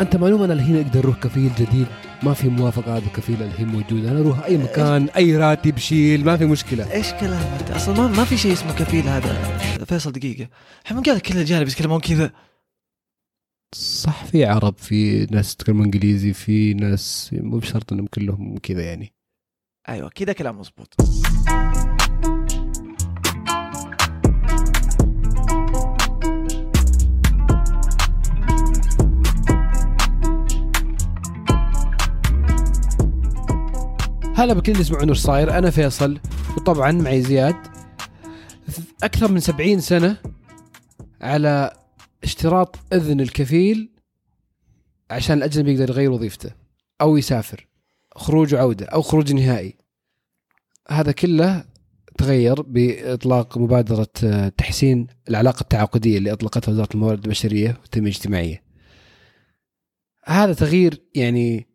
أنت معلومه أنا الحين أقدر أروح كفيل جديد ما في موافقة هذا الكفيل الحين موجود. أنا أروح أي مكان أي راتب شيل ما في مشكلة. إيش كلام انت أصلا ما, ما في شيء اسمه كفيل هذا فيصل دقيقة. إحنا من قال كل الجانب يتكلمون كذا. صح في عرب في ناس يتكلمون إنجليزي في ناس مو بشرط إنهم كلهم كذا يعني. أيوه كذا كلام مزبوط هلا بكل اللي يسمعون إيش صاير أنا فيصل وطبعا معي زياد أكثر من سبعين سنة على اشتراط إذن الكفيل عشان الأجنبي يقدر يغير وظيفته أو يسافر خروج وعودة أو خروج نهائي هذا كله تغير بإطلاق مبادرة آه، تحسين العلاقة التعاقدية اللي أطلقتها وزارة الموارد البشرية والتنمية الاجتماعية. هذا تغيير يعني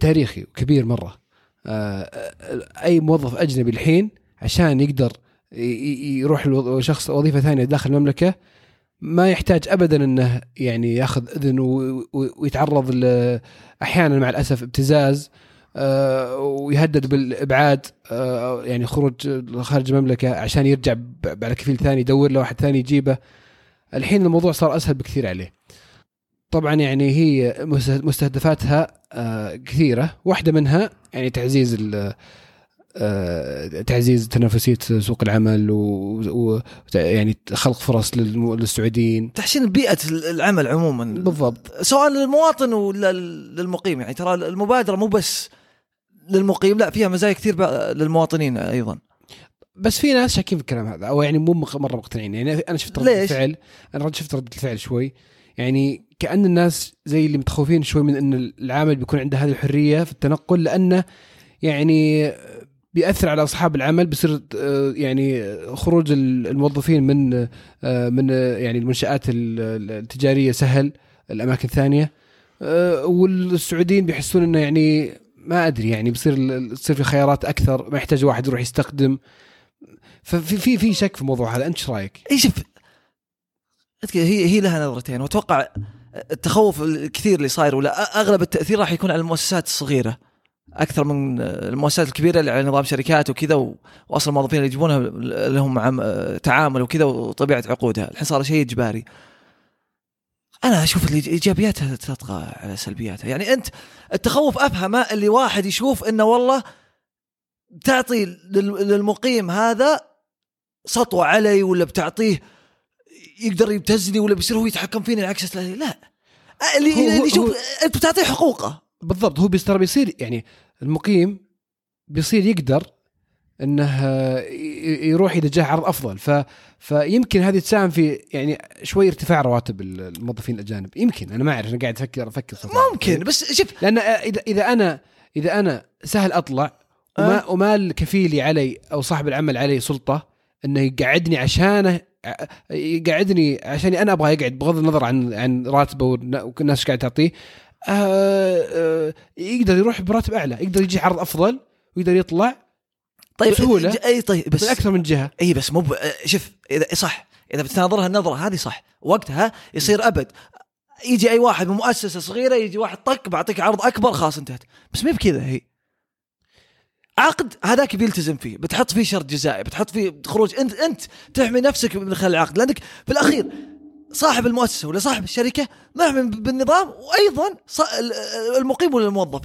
تاريخي وكبير مرة. آه، أي موظف أجنبي الحين عشان يقدر يروح شخص وظيفة ثانية داخل المملكة ما يحتاج ابدا إنه يعني ياخذ إذن ويتعرض أحيانا مع الأسف ابتزاز آه، ويهدد بالإبعاد آه، يعني خروج خارج المملكة عشان يرجع على كفيل ثاني يدور له واحد ثاني يجيبه. الحين الموضوع صار أسهل بكثير عليه. طبعا يعني هي مست- مستهدفاتها آه، كثيرة. واحدة منها يعني تعزيز آه، تعزيز تنافسية سوق العمل و- و يعني خلق فرص للسعوديين. تحسين بيئة العمل عموما. بالضبط. سواء للمواطن ولا للمقيم يعني ترى المبادرة مو بس للمقيم لا فيها مزايا كثير للمواطنين أيضا. بس في ناس شاكين في الكلام هذا أو يعني مو مرة مقتنعين. يعني أنا شفت ردة؟ الفعل أنا شفت ردة الفعل شوي. يعني كأن الناس زي اللي متخوفين شوي من إن العامل بيكون عنده هذه الحرية في التنقل لأنه يعني بيأثر على أصحاب العمل بصير آه، يعني خروج الموظفين من آه، من آه، يعني المنشآت ال- التجارية سهل الأماكن الثانية آه، والسعوديين بيحسون إنه يعني ما أدري يعني بصير بتصير في خيارات أكثر ما يحتاج واحد يروح يستخدم ففي في في شك في الموضوع هذا أنت إيش رأيك؟ اي شوف هي هي لها نظرتين وأتوقع التخوف الكثير اللي صاير ولا أغلب التأثير راح يكون على المؤسسات الصغيرة أكثر من المؤسسات الكبيرة اللي على نظام شركات وكذا واصلا الموظفين اللي يجيبونها لهم عم تعامل وكذا وطبيعة عقودها الحين صار شيء إجباري. أنا أشوف إيجابياتها تطغى على سلبياتها. يعني أنت التخوف افهمه اللي واحد يشوف إنه والله بتعطي لل- للمقيم هذا سطوه علي ولا بتعطيه يقدر يبتزني ولا بيصير هو يتحكم فيني العكس لا. لا اللي هو- اللي يشوف هو- انت بتعطيه حقوقه. بالضبط. هو بيصير ترى بيصير يعني المقيم بيصير يقدر إنه ي- يروح اذا جاه عرض أفضل. ف فيمكن هذه تساهم في يعني شوي ارتفاع رواتب الموظفين الأجانب. يمكن. أنا ما أعرف أنا قاعد أفكر أفكر صراحة. ممكن بس شوف. لأن اذا إذا أنا إذا أنا سهل أطلع وما أه. وما الكفيلي علي أو صاحب العمل علي سلطة إنه يقعدني عشانه يقعدني عشاني أنا أبغى يقعد بغض النظر عن عن راتبه والنا- والناس إيش قاعد تعطيه. آه، آه، يقدر يروح براتب أعلى يقدر يجي عرض أفضل ويقدر يطلع طيب بسهولة. ج- أي طيب بس من أكثر من جهة. إي بس مو ب- شوف إذا صح إذا بتناظرها النظرة هذه صح وقتها يصير أبد. يجي أي واحد من مؤسسة صغيرة يجي واحد طق بعطيك عرض أكبر خلاص انتهت. بس ما بكذا هي عقد هذاك بيلتزم فيه بتحط فيه شرط جزائي بتحط فيه خروج انت انت تحمي نفسك من خلال العقد لأنك في الأخير صاحب المؤسسة ولا صاحب الشركة محمي بالنظام وأيضا المقيم ولا الموظف.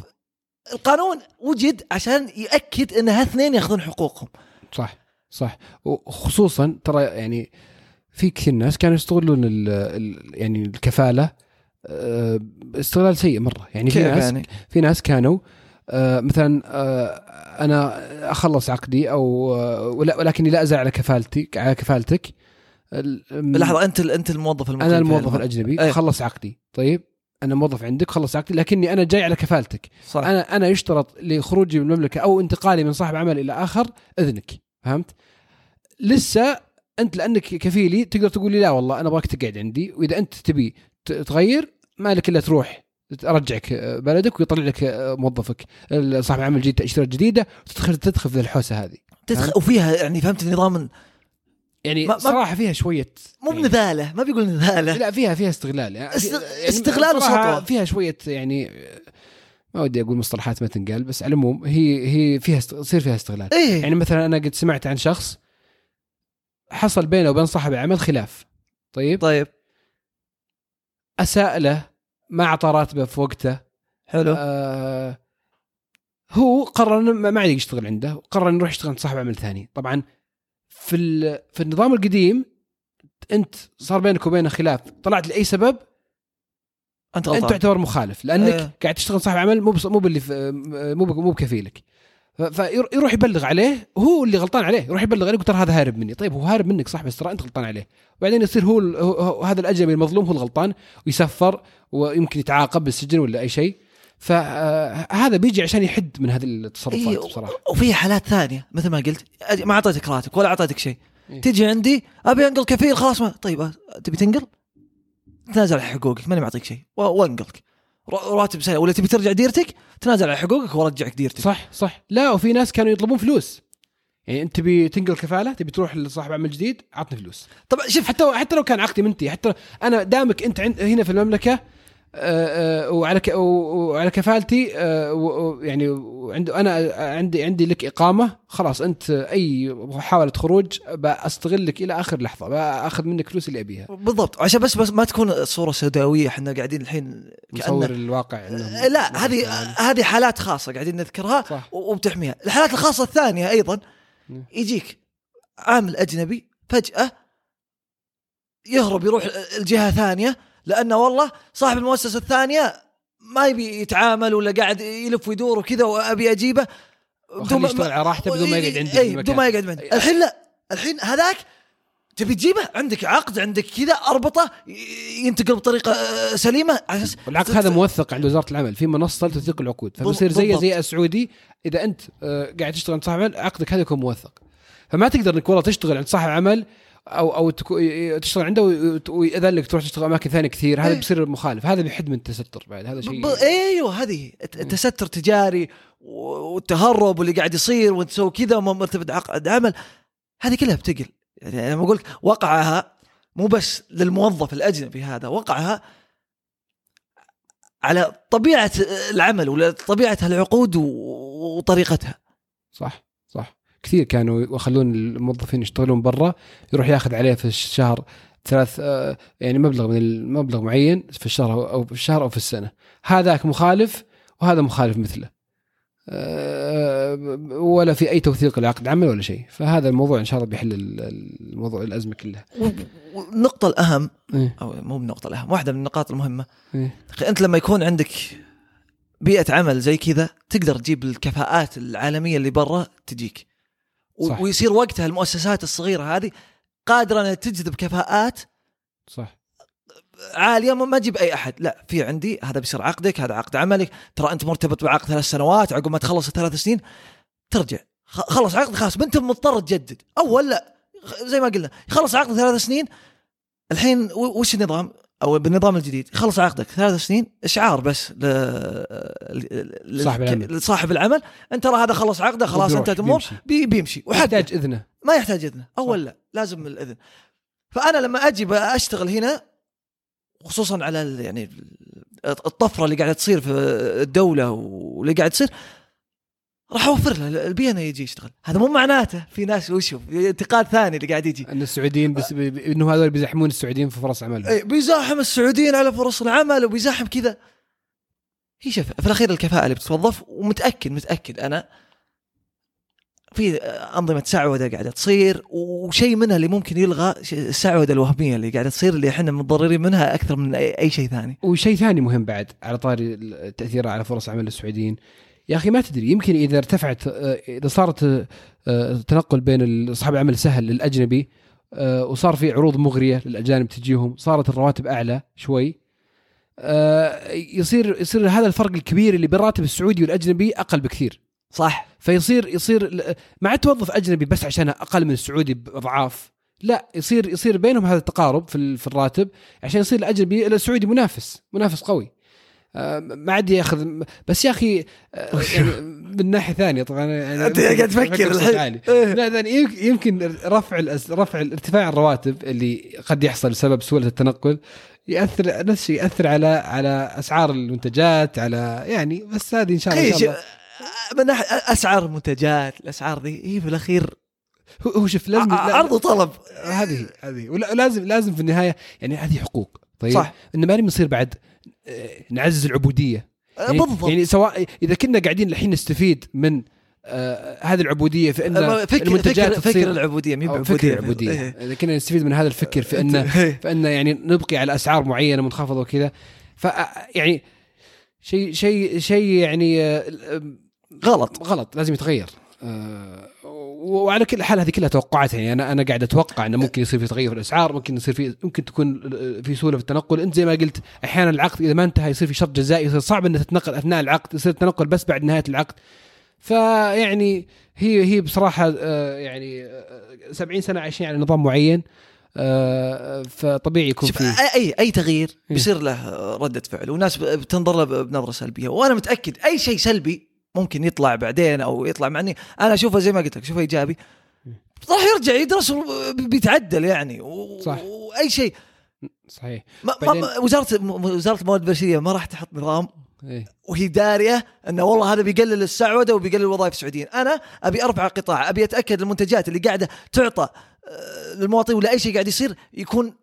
القانون وجد عشان يأكد إن هالاثنين يأخذون حقوقهم. صح صح. وخصوصا ترى يعني في كثير ناس كانوا يستغلون ال ال يعني الكفالة آه، استغلال سيء مرة. يعني في ناس يعني؟ في ناس كانوا آه، مثلا آه، أنا أخلص عقدي أو آه، ولكني لا ازال على كفالتي على كفالتك. ال- لحظة أنت أنت الموظف المقيم أنا الموظف الأجنبي أي. خلص عقدي. طيب أنا موظف عندك خلص عقدي لكني أنا جاي على كفالتك. صح. أنا أنا يشترط لخروجي من المملكة أو انتقالي من صاحب عمل إلى آخر إذنك. فهمت؟ لسه أنت لأنك كفيلي تقدر تقول لي لا والله أنا أبغاك تقعد عندي وإذا أنت تبي تغير ما لك إلا تروح. ارجعك بلدك ويطلع لك موظفك. صاحب عمل جديد تأشيرة جديدة وتدخل تدخل في الحوسة هذه. تدخل وفيها يعني فهمت النظام يعني ما- صراحة فيها شوية مو يعني بنذالة ما بيقول نذالة. لا فيها فيها استغلال. يعني يعني استغلال وسطوة. فيها شوية يعني ما ودي أقول مصطلحات ما تنقال بس على العموم هي هي فيها يصير فيها استغلال. إيه. يعني مثلا أنا قد سمعت عن شخص حصل بينه وبين صاحب العمل خلاف. طيب؟ طيب. أساء له ما أعطى راتبه في وقته. حلو. آه هو قرر إنه ما عاد يشتغل عنده قرر إنه يروح يشتغل عند صاحب عمل ثاني. طبعا في في النظام القديم أنت صار بينك وبينه خلاف. طلعت لأي سبب؟ أنت أنت غلطان. تعتبر مخالف لأنك إيه. قاعد تشتغل صاحب عمل مو مو باللي مو مو بكفيلك فيروح يبلغ عليه وهو اللي غلطان عليه. يروح يبلغ عليه ترى هذا هارب مني. طيب هو هارب منك صح بس ترى أنت غلطان عليه. وبعدين يصير هو, ال- هو هو- هذا الاجنبي المظلوم هو الغلطان ويسفر ويمكن يتعاقب بالسجن ولا أي شيء. فهذا بيجي عشان يحد من هذه التصرفات إيه بصراحة. وفي حالات ثانية مثل ما قلت ما أعطيتك راتب ولا أعطيتك شيء. إيه. تجي عندي أبي أنقل كفيل خلاص ما طيب أه، تبي تنقل؟ تنازل عن حقوقك ماني معطيك شيء وأنقلك. راتب سنه ولا تبي ترجع ديرتك تنازل عن حقوقك وأرجعك ديرتك. صح صح. لا وفي ناس كانوا يطلبون فلوس. يعني أنت تبي تنقل كفالة تبي تروح لصاحب عمل جديد عطني فلوس. طبعا شوف حتى حتى لو كان عقدي منتهي حتى أنا دامك أنت عند هنا في المملكة آه، آه، وعلى ك- و- وعلى كفالتي آه، يعني وعند أنا عندي عندي لك إقامة. خلاص أنت أي محاولة خروج بستغلك إلى آخر لحظة بأخذ منك فلوس اللي أبيها. بالضبط. عشان بس بس ما تكون الصورة سوداوية إحنا قاعدين الحين كأنه الواقع آه، لا هذه هذه حالات خاصة قاعدين نذكرها صح. وبتحميها. الحالات الخاصة الثانية أيضا نعم. يجيك عامل أجنبي فجأة يهرب يروح الجهه ثانية لأنه والله صاحب المؤسسة الثانية ما يبي يتعامل ولا قاعد يلف ويدور وكذا وأبي أجيبه. وخليه يشتغل على راحته بدون ما يقعد عندي إي. بدون ما يقعد عندي الحين لا. الحين هذاك تبي تجيبه؟ عندك عقد عندك كذا أربطه ينتقل بطريقة آه، سليمة. على أساس والعقد هذا موثق عند وزارة العمل في منصة لتوثيق العقود. فبصير زي. زي السعودي إذا أنت آه، قاعد تشتغل عند صاحب عمل عقدك هذا يكون موثق. فما تقدر إنك والله تشتغل عند صاحب عمل أو أو تشتغل عنده وي- ويأذن لك تروح تشتغل أماكن ثانية كثير هذا إيه. بيصير مخالف. هذا بيحد من التستر بعد هذا شيء أيوه هذه الت- التستر تجاري والتهرب واللي قاعد يصير وانت تسوي كذا وما مرتبط عقد عمل هذه كلها بتقل. يعني أنا بقول لك وقعها مو بس للموظف الأجنبي هذا وقعها على طبيعة العمل ولا طبيعة العقود وطريقتها. صح صح. كثير كانوا يخلون الموظفين يشتغلون برا يروح ياخذ عليه في الشهر ثلاث آه، يعني مبلغ من المبلغ معين في الشهر أو في الشهر أو في السنة. هذاك مخالف وهذا مخالف مثله. آه، ولا في أي توثيق لعقد عمل ولا شيء. فهذا الموضوع إن شاء الله بيحل ال- الموضوع الأزمة كلها. والنقطه الأهم. إيه، أو مو النقطه الأهم واحدة من النقاط المهمة. إيه. أنت لما يكون عندك بيئة عمل زي كذا تقدر تجيب الكفاءات العالمية اللي برا تجيك. صح. ويصير وقتها المؤسسات الصغيرة هذه قادرة إنها تجذب كفاءات صح. عالية ما ما تجيب أي أحد. لا في عندي هذا بيصير عقدك هذا عقد عملك. ترى أنت مرتبط بعقد ثلاث سنوات عقب ما تخلص الثلاث سنين ترجع. خلص عقد خلاص انت مضطر تجدد. أو لا زي ما قلنا يخلص عقد ثلاث سنين الحين وش النظام؟ أو بالنظام الجديد. يخلص عقدك. ثلاث سنين إشعار بس ل... ل... صاحب العمل. لصاحب العمل. أنت ترى هذا خلص عقده خلاص انتهت الأمور بيمشي. بي... بيمشي. يحتاج إذنه. ما يحتاج إذنه. أول لا لازم الإذن. فأنا لما أجي اشتغل هنا خصوصا على يعني الطفرة اللي قاعدة تصير في الدولة واللي قاعد تصير راح أوفر له البيئه انه يجي يشتغل. هذا مو معناته في ناس وشوف انتقاد ثاني اللي قاعد يجي. أن السعوديين بس إنه هذول بيزحمون السعوديين في فرص عملهم إيه، بيزاحم السعوديين على فرص العمل وبيزاحم كذا. هي شوف في الأخير الكفاءة اللي بتتوظف ومتأكد متأكد. أنا في أنظمة سعودة قاعدة تصير وشيء منها اللي ممكن يلغى السعودة الوهمية اللي قاعدة تصير اللي إحنا متضررين منها أكثر من أي شيء ثاني. وشيء ثاني مهم بعد على طاري التاثير على فرص عمل السعوديين. يا أخي ما تدري يمكن إذا ارتفعت آه، إذا صارت آه، آه، التنقل بين اصحاب العمل سهل للأجنبي آه، وصار في عروض مغرية للأجانب تجيهم صارت الرواتب أعلى شوي يصير يصير هذا الفرق الكبير اللي بين الراتب السعودي والأجنبي أقل بكثير. صح. فيصير يصير ما عاد توظف أجنبي بس عشان أقل من السعودي بأضعاف لا يصير يصير بينهم هذا التقارب في ال- في الراتب عشان يصير الأجنبي السعودي منافس منافس قوي. ما عاد ياخذ بس يا أخي يعني من ناحية ثانية طبعا يعني أنت قاعد تفكر الحين. إيه. لا يمكن- رفع. رفع ارتفاع الرواتب اللي قد يحصل بسبب سهولة التنقل ياثر نفس الشيء يأثر على على أسعار المنتجات على يعني بس هذه إن شاء الله, إن شاء الله. من ناحية أسعار المنتجات الأسعار ذي هي في الأخير هو شوف لازم عرض وطلب هذه هذه ولا- لازم لازم في النهاية يعني هذه حقوق طيب؟ صح. إنه ما نبي نصير بعد آه، نعزز العبودية. يعني, بالضبط. يعني سواء إذا كنا قاعدين الحين نستفيد من آه هذه العبودية في ان فكر المنتجات فكر, فكر العبودية مي أو بعبودية فكر العبودية. إيه. إذا كنا نستفيد من هذا الفكر في إيه. فان يعني نبقي على أسعار معينة منخفضة وكذا. ف يعني شيء شيء شيء يعني آه، غلط. غلط لازم يتغير. آه، وعلى كل حال هذه كلها توقعات يعني أنا أنا قاعد أتوقع إنه ممكن يصير في تغير في الأسعار ممكن يصير في ممكن تكون في سهولة في التنقل. أنت زي ما قلت أحيانا العقد إذا ما انتهى يصير في شرط جزائي يصير صعب إنه تتنقل أثناء العقد يصير التنقل بس بعد نهاية العقد. فيعني هي هي بصراحة آه، يعني آه، 70 سنة عايشين على نظام معين آه، فطبيعي يكون في اي اي تغيير إيه. بيصير له ردة فعل وناس بتنظر له بنظرة سلبية. وأنا متأكد أي شيء سلبي ممكن يطلع بعدين أو يطلع معني أنا أشوفه زي ما قلت لك أشوفه إيجابي. راح يرجع يدرس وبيتعدل يعني و... صح. واي شيء. صحيح. ما بعدين- ما وزارة وزارة الموارد البشرية ما راح تحط نظام إيه. وهي دارية إنه والله هذا بيقلل السعودة وبيقلل الوظائف السعوديين، أنا أبي أرفع قطاع، أبي أتأكد المنتجات اللي قاعدة تعطى آه، للمواطنين ولا أي شيء قاعد يصير يكون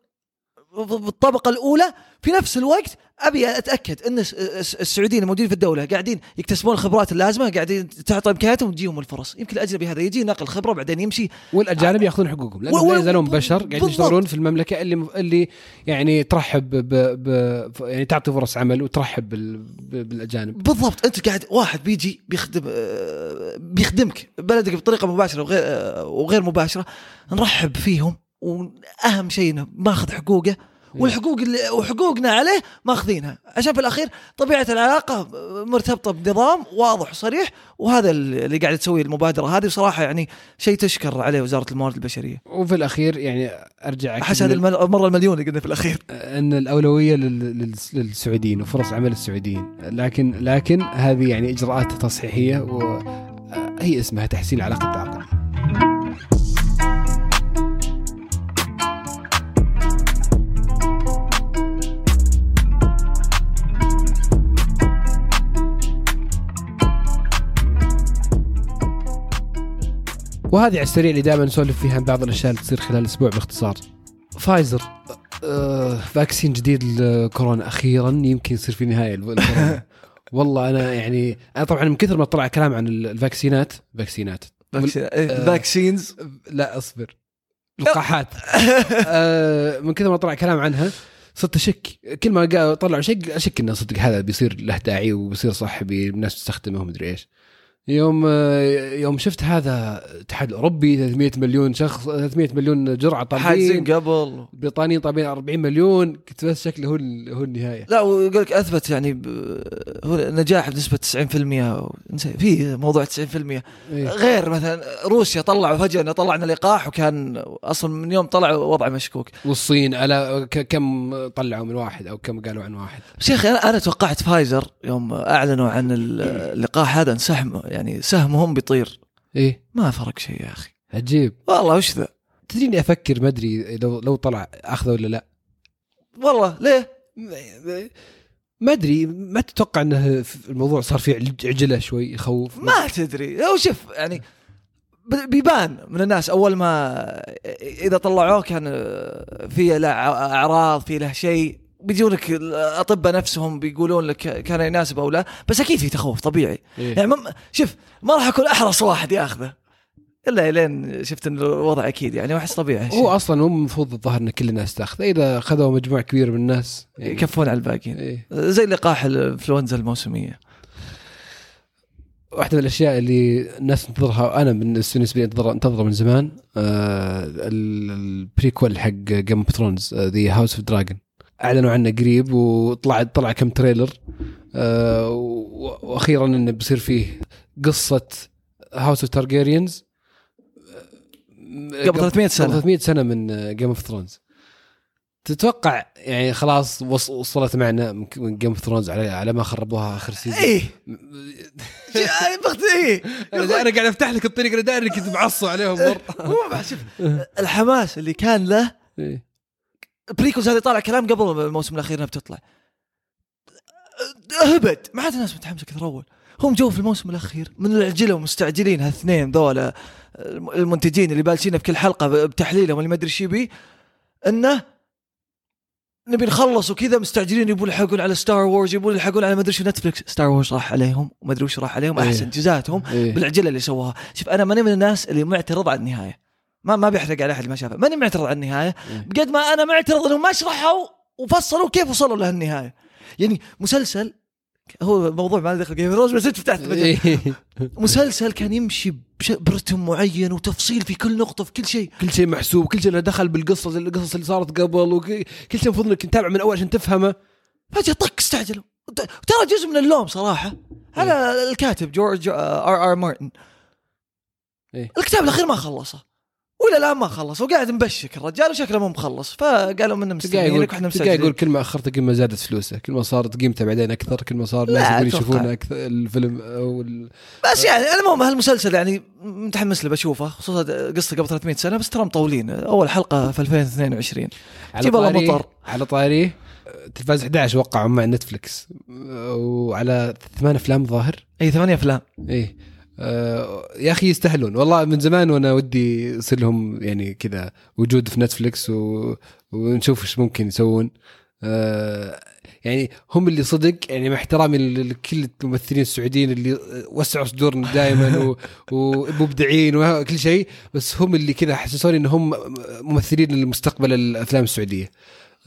بالطبقه الأولى في نفس الوقت أبي أتأكد إن الس- الس- السعوديين الموجودين في الدولة قاعدين يكتسبون الخبرات اللازمة قاعدين تعطى امكانياتهم وتجيهم الفرص. يمكن الأجنبي هذا يجي ناقل خبرة بعدين يمشي. والأجانب يأخذون حقوقهم لأنهم لا يزالون بشر قاعدين. يشتغلون في المملكة اللي اللي يعني ترحب ب, ب يعني تعطي فرص عمل وترحب بال بالأجانب. بالضبط. أنت قاعد واحد بيجي بيخدم بيخدمك بلدك بطريقة مباشرة وغير وغير مباشرة نرحب فيهم. وأهم شيء إنه ماخذ حقوقه والحقوق اللي وحقوقنا عليه ماخذينها. عشان في الاخير طبيعة العلاقة مرتبطة بنظام واضح وصريح وهذا اللي قاعد تسويه المبادرة هذه بصراحة يعني شيء تشكر عليه وزارة الموارد البشرية. وفي الأخير يعني ارجع أحس هذه المرة المليون اللي قلنا في الأخير. أن الأولوية لل- لل- للسعوديين وفرص عمل السعوديين. لكن لكن هذه يعني إجراءات تصحيحية وهي اسمها تحسين علاقة العقل. وهذه على السريع اللي دائما نسولف فيها عن بعض الأشياء اللي تصير خلال الأسبوع باختصار. فايزر آه، vaccine جديد للكورونا أخيرا يمكن يصير في نهاية الكورونا. والله أنا يعني أنا طبعا من كثر ما طلع كلام عن ال- الفاكسينات فاكسينات. آه. vaccines؟ لا أصبر. لقاحات. آه، من كثر ما طلع كلام عنها صرت أشك. كل ما طلعوا شيء أشك إنه صدق هذا بيصير له داعي وبيصير صح الناس تستخدمه ومدري إيش. يوم يوم شفت هذا الاتحاد الاوروبي 300 مليون شخص 300 مليون جرعة حاجزين طالبين قبل. البريطانيين طالبين 40 مليون. كنت بس شكله هو هو النهاية. لا ويقول لك أثبت يعني ب- هو نجاح بنسبة 90% نسي- في موضوع 90% إيه. غير مثلا روسيا طلعوا فجأة طلعنا لقاح وكان أصلا من يوم طلع وضع مشكوك. والصين على كم طلعوا من واحد أو كم قالوا عن واحد؟ أخي أنا أنا توقعت فايزر يوم أعلنوا عن ال- اللقاح هذا ان سهم يعني سهمهم بيطير. إيه. ما فرق شيء يا أخي. عجيب. والله وش ذا؟ تدريني أفكر ما أدري لو لو طلع أخذه ولا لا. والله ليه؟ ما أدري ما تتوقع إنه الموضوع صار فيه عج- عجلة شوي يخوف؟ ما تدري. لو شوف يعني بيبان من الناس أول ما إذا طلعوه كان في له أعراض في له شيء. بيجونك الأطباء نفسهم بيقولون لك كان يناسب أو لا بس أكيد في تخوف طبيعي. إيه. يعني شوف ما راح أكون أحرص واحد ياخذه. إلا لين شفت إن الوضع أكيد يعني وأحس طبيعي. هو أصلا هو المفروض الظاهر إن كل الناس تاخذه إذا اخذوا مجموعة كبيرة من الناس. يعني يكفون على الباقيين إيه. زي لقاح الإنفلونزا الموسمية. واحدة من الأشياء اللي الناس تنتظرها أنا بالنسبة لي انتظر انتظرها من زمان آه ال- prequel حق Game of Thrones The House of Dragon أعلنوا عنه قريب وطلع طلع كم trailer. آه وأخيرا إنه بيصير فيه قصة House of Targaryens قبل 300 سنة. قبل 300 سنة من Game of Thrones تتوقع يعني خلاص وص- وصلت معنا من Game of Thrones على على ما خربوها آخر season إيه. إيه. أنا قاعد أفتح لك الطريق أنا داري كنت معصب عليهم مرة. هو شوف الحماس اللي كان له إيه. prequels هذه طالع كلام قبل الموسم الأخير إنها بتطلع. هبد. ما عاد الناس متحمسة كثر اول هم جو في الموسم الأخير. من العجله ومستعجلين هالاثنين ذولا المنتجين اللي بالشين في كل حلقة بتحليلهم اللي ما أدري إيش يبي إنه نبي نخلص وكذا مستعجلين يبون يلحقون على Star Wars يبون يلحقون على ما أدري شو Netflix Star Wars راح عليهم وما أدري وش راح عليهم. إيه. احسن جزاتهم إيه. بالعجله اللي سووها شوف أنا ماني من الناس اللي معترض على النهاية. ما ما بيحرق على أحد ما شافه. ماني معترض على النهاية. إيه. بقد ما أنا معترض انهم ما شرحوا وفصلوا كيف وصلوا لهالنهاية؟ يعني مسلسل هو موضوع ما دخل. Game of Thrones بس انت فتحت. إيه. مسلسل كان يمشي برتم معين وتفصيل في كل نقطة في كل شيء. كل شيء محسوب كل شيء له دخل بالقصة القصص اللي صارت قبل وكل شيء المفروض إنك تتابع من أول عشان تفهمه. فجأة طق استعجلوا. ترى جزء من اللوم صراحة. على الكاتب George R. R. Martin. إيه. الكتاب الأخير ما خلصه. ولا الآن ما خلص وقاعد مبشك الرجال وشكله مو مخلص فقالوا منه مستنيينك وإحنا تلقاه يقول كل ما اخرته كل ما زادت فلوسه كل ما صارت قيمته بعدين أكثر كل ما صار لا، الناس. يشوفون أكثر الفيلم أو ال... بس يعني المهم هالمسلسل يعني متحمس له بشوفه خصوصا قصته قبل 300 سنة بس ترى مطولين. أول حلقة في 2022 على جيب الله طاري مطر. على طاري تلفاز 11 وقعوا مع نتفلكس وعلى ثمان أفلام ظاهر؟ اي ثمانية أفلام. إيه. آه يا أخي يستاهلون. والله من زمان وأنا ودي يصير لهم يعني كذا وجود في نتفلكس و... ونشوف إيش ممكن يسوون. آه يعني هم اللي صدق يعني مع احترامي لكل الممثلين السعوديين اللي وسعوا صدورنا دائما و... ومبدعين وكل شيء بس هم اللي كذا حسسوني انهم ممثلين لمستقبل الأفلام السعودية.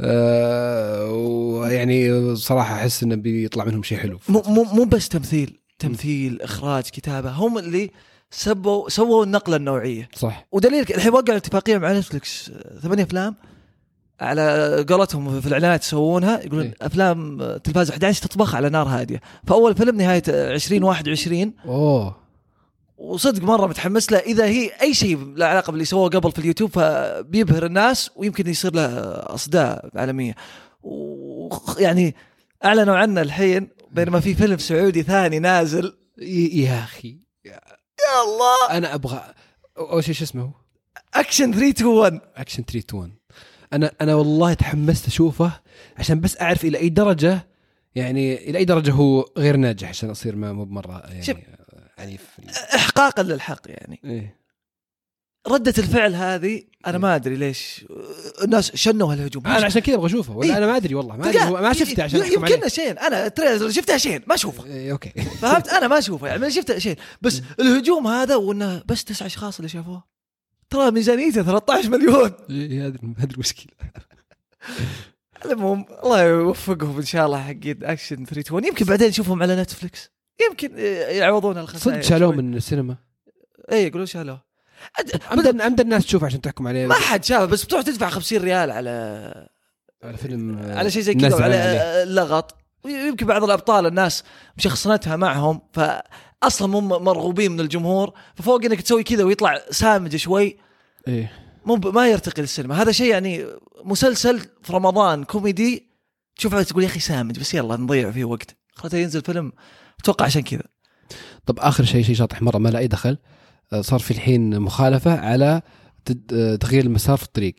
آه ويعني صراحة أحس إنه بيطلع منهم شيء حلو. مو مو مو بس تمثيل. تمثيل إخراج كتابة هم اللي سبوا سووا النقلة النوعية. صح. ودليل الحين وقعوا اتفاقيه مع نتفلكس ثمانية أفلام على قولتهم في الإعلانات يسوونها يقولون إيه. أفلام تلفاز 11 تطبخ على نار هادية. فأول فيلم نهاية آه، 2021 أوه. وصدق مرة متحمس له إذا هي أي شيء له علاقة باللي سووه قبل في اليوتيوب فبيبهر الناس ويمكن يصير له أصداء عالمية. ويعني أعلنوا عنه الحين بينما في فيلم سعودي ثاني نازل. يا أخي. يا الله. أنا أبغى اول شيء شو اسمه؟ اكشن 3 2 1 اكشن 3 2 1 أنا أنا والله تحمست أشوفه عشان بس أعرف إلى أي درجة يعني إلى أي درجة هو غير ناجح عشان أصير ما مو بمرة. يعني عنيف. احقاقا للحق يعني. إيه. ردة الفعل هذه أنا ما أدري ليش. الناس شنوا هالهجوم. أنا عشان كذا أبغى اشوفه ولا إيه. أنا ما أدري والله. ما أدري ما شفته عشان يمكن شين أنا ال trailer شفته شين ما أشوفه. إيه، أوكي. فهمت؟ أنا ما أشوفه. يعني شفته شيء. بس الهجوم هذا وإنه بس تسع أشخاص اللي شافوه. ترى ميزانيته 13 مليون. إيه، هذا هذا المشكلة. المهم الله يوفقهم إن شاء الله حقين اكشن 3 1 يمكن بعدين نشوفهم على Netflix يمكن يعوضون الخسائر صدق شالوه. من السينما؟ اي يقولون شالوه. أد- عمد عمد الناس تشوف عشان تحكم عليه. ما حد شافه بس بتروح تدفع 50 ريال على على فيلم على شيء زي كذا عليه. اللغط يمكن بعض الأبطال الناس مشخصنتها معهم فاصلا مو مرغوبين من الجمهور ففوق إنك تسوي كذا ويطلع سامج شوي إيه. مو ما يرتقي للسينما. هذا شيء يعني مسلسل في رمضان كوميدي تشوفه تقول يا أخي سامج بس يلا نضيع فيه وقت. خلته ينزل فيلم أتوقع عشان كذا. طب آخر شيء شيء شاطح مرة ما له أي دخل. صار في الحين مخالفة على آه، تغيير المسار في الطريق.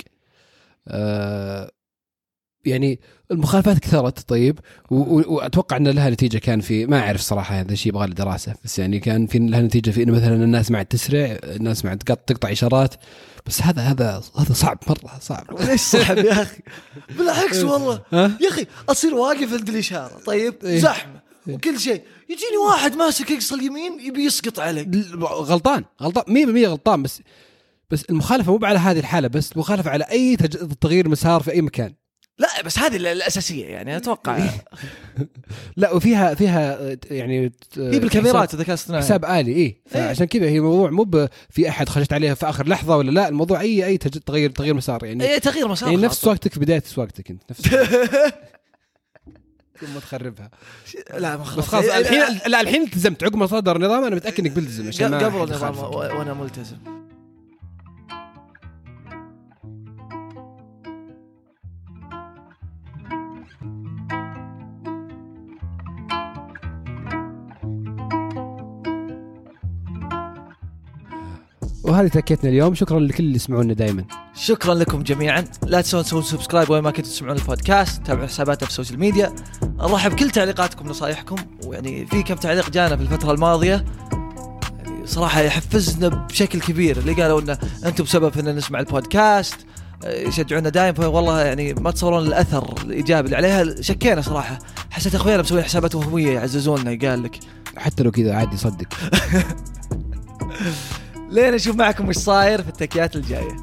آه، يعني المخالفات كثرت طيب وأتوقع إن لها نتيجة كان في ما أعرف صراحة هذا الشيء يبغى له دراسة بس يعني كان في لها نتيجة في انه مثلا الناس ما عاد تسرع الناس ما عاد تقط- تقطع إشارات بس هذا هذا هذا صعب مرة صعب. ليش صعب يا أخي؟ بالعكس والله. ها؟ يا أخي أصير واقف عند الإشارة طيب إيه. زحمة. إيه. وكل شيء. يجيني واحد ماسك يقصى اليمين يبي يسقط عليك غلطان غلطان 100% غلطان بس بس المخالفة مو على هذه الحالة بس المخالفة على أي تغيير مسار في أي مكان. لا بس هذه ال- الأساسية يعني أتوقع. لا وفيها فيها يعني هي بالكاميرات الذكاء الاصطناعي حساب آلي اي فعشان كذا هي موضوع مو في أحد خشيت عليه في آخر لحظة ولا لا الموضوع اي أي تغيير تغيير مسار يعني. اي تغيير مسار يعني نفس. سواقتك في بداية سواقتك أنت نفس ثم تخربها لا ما خلاص. خلاص الحين لا. الحين التزمت. عقب ما صدر النظام أنا متأكد إنك ملتزم عشان قبل النظام وأنا ملتزم. وهذه تكيتنا اليوم. شكرا لكل اللي يسمعونا دائما شكرا لكم جميعا. لا تنسون تسوون subscribe وين ما كنتوا تسمعون البودكاست. تابعوا حساباتنا في ال social media. نرحب بكل تعليقاتكم ونصايحكم ويعني في كم تعليق جانا في الفترة الماضية. يعني صراحة يحفزنا بشكل كبير. اللي قالوا إن أنتم بسبب ان نسمع البودكاست يشجعونا دايم والله يعني ما تصورون الأثر الإيجابي اللي عليها. شكينا صراحة. حسيت اخويانا مسويين حسابات وهميه يعززوننا قال لك. حتى لو كذا عادي صدق. لين أشوف معكم وش صاير في التكيات الجاية.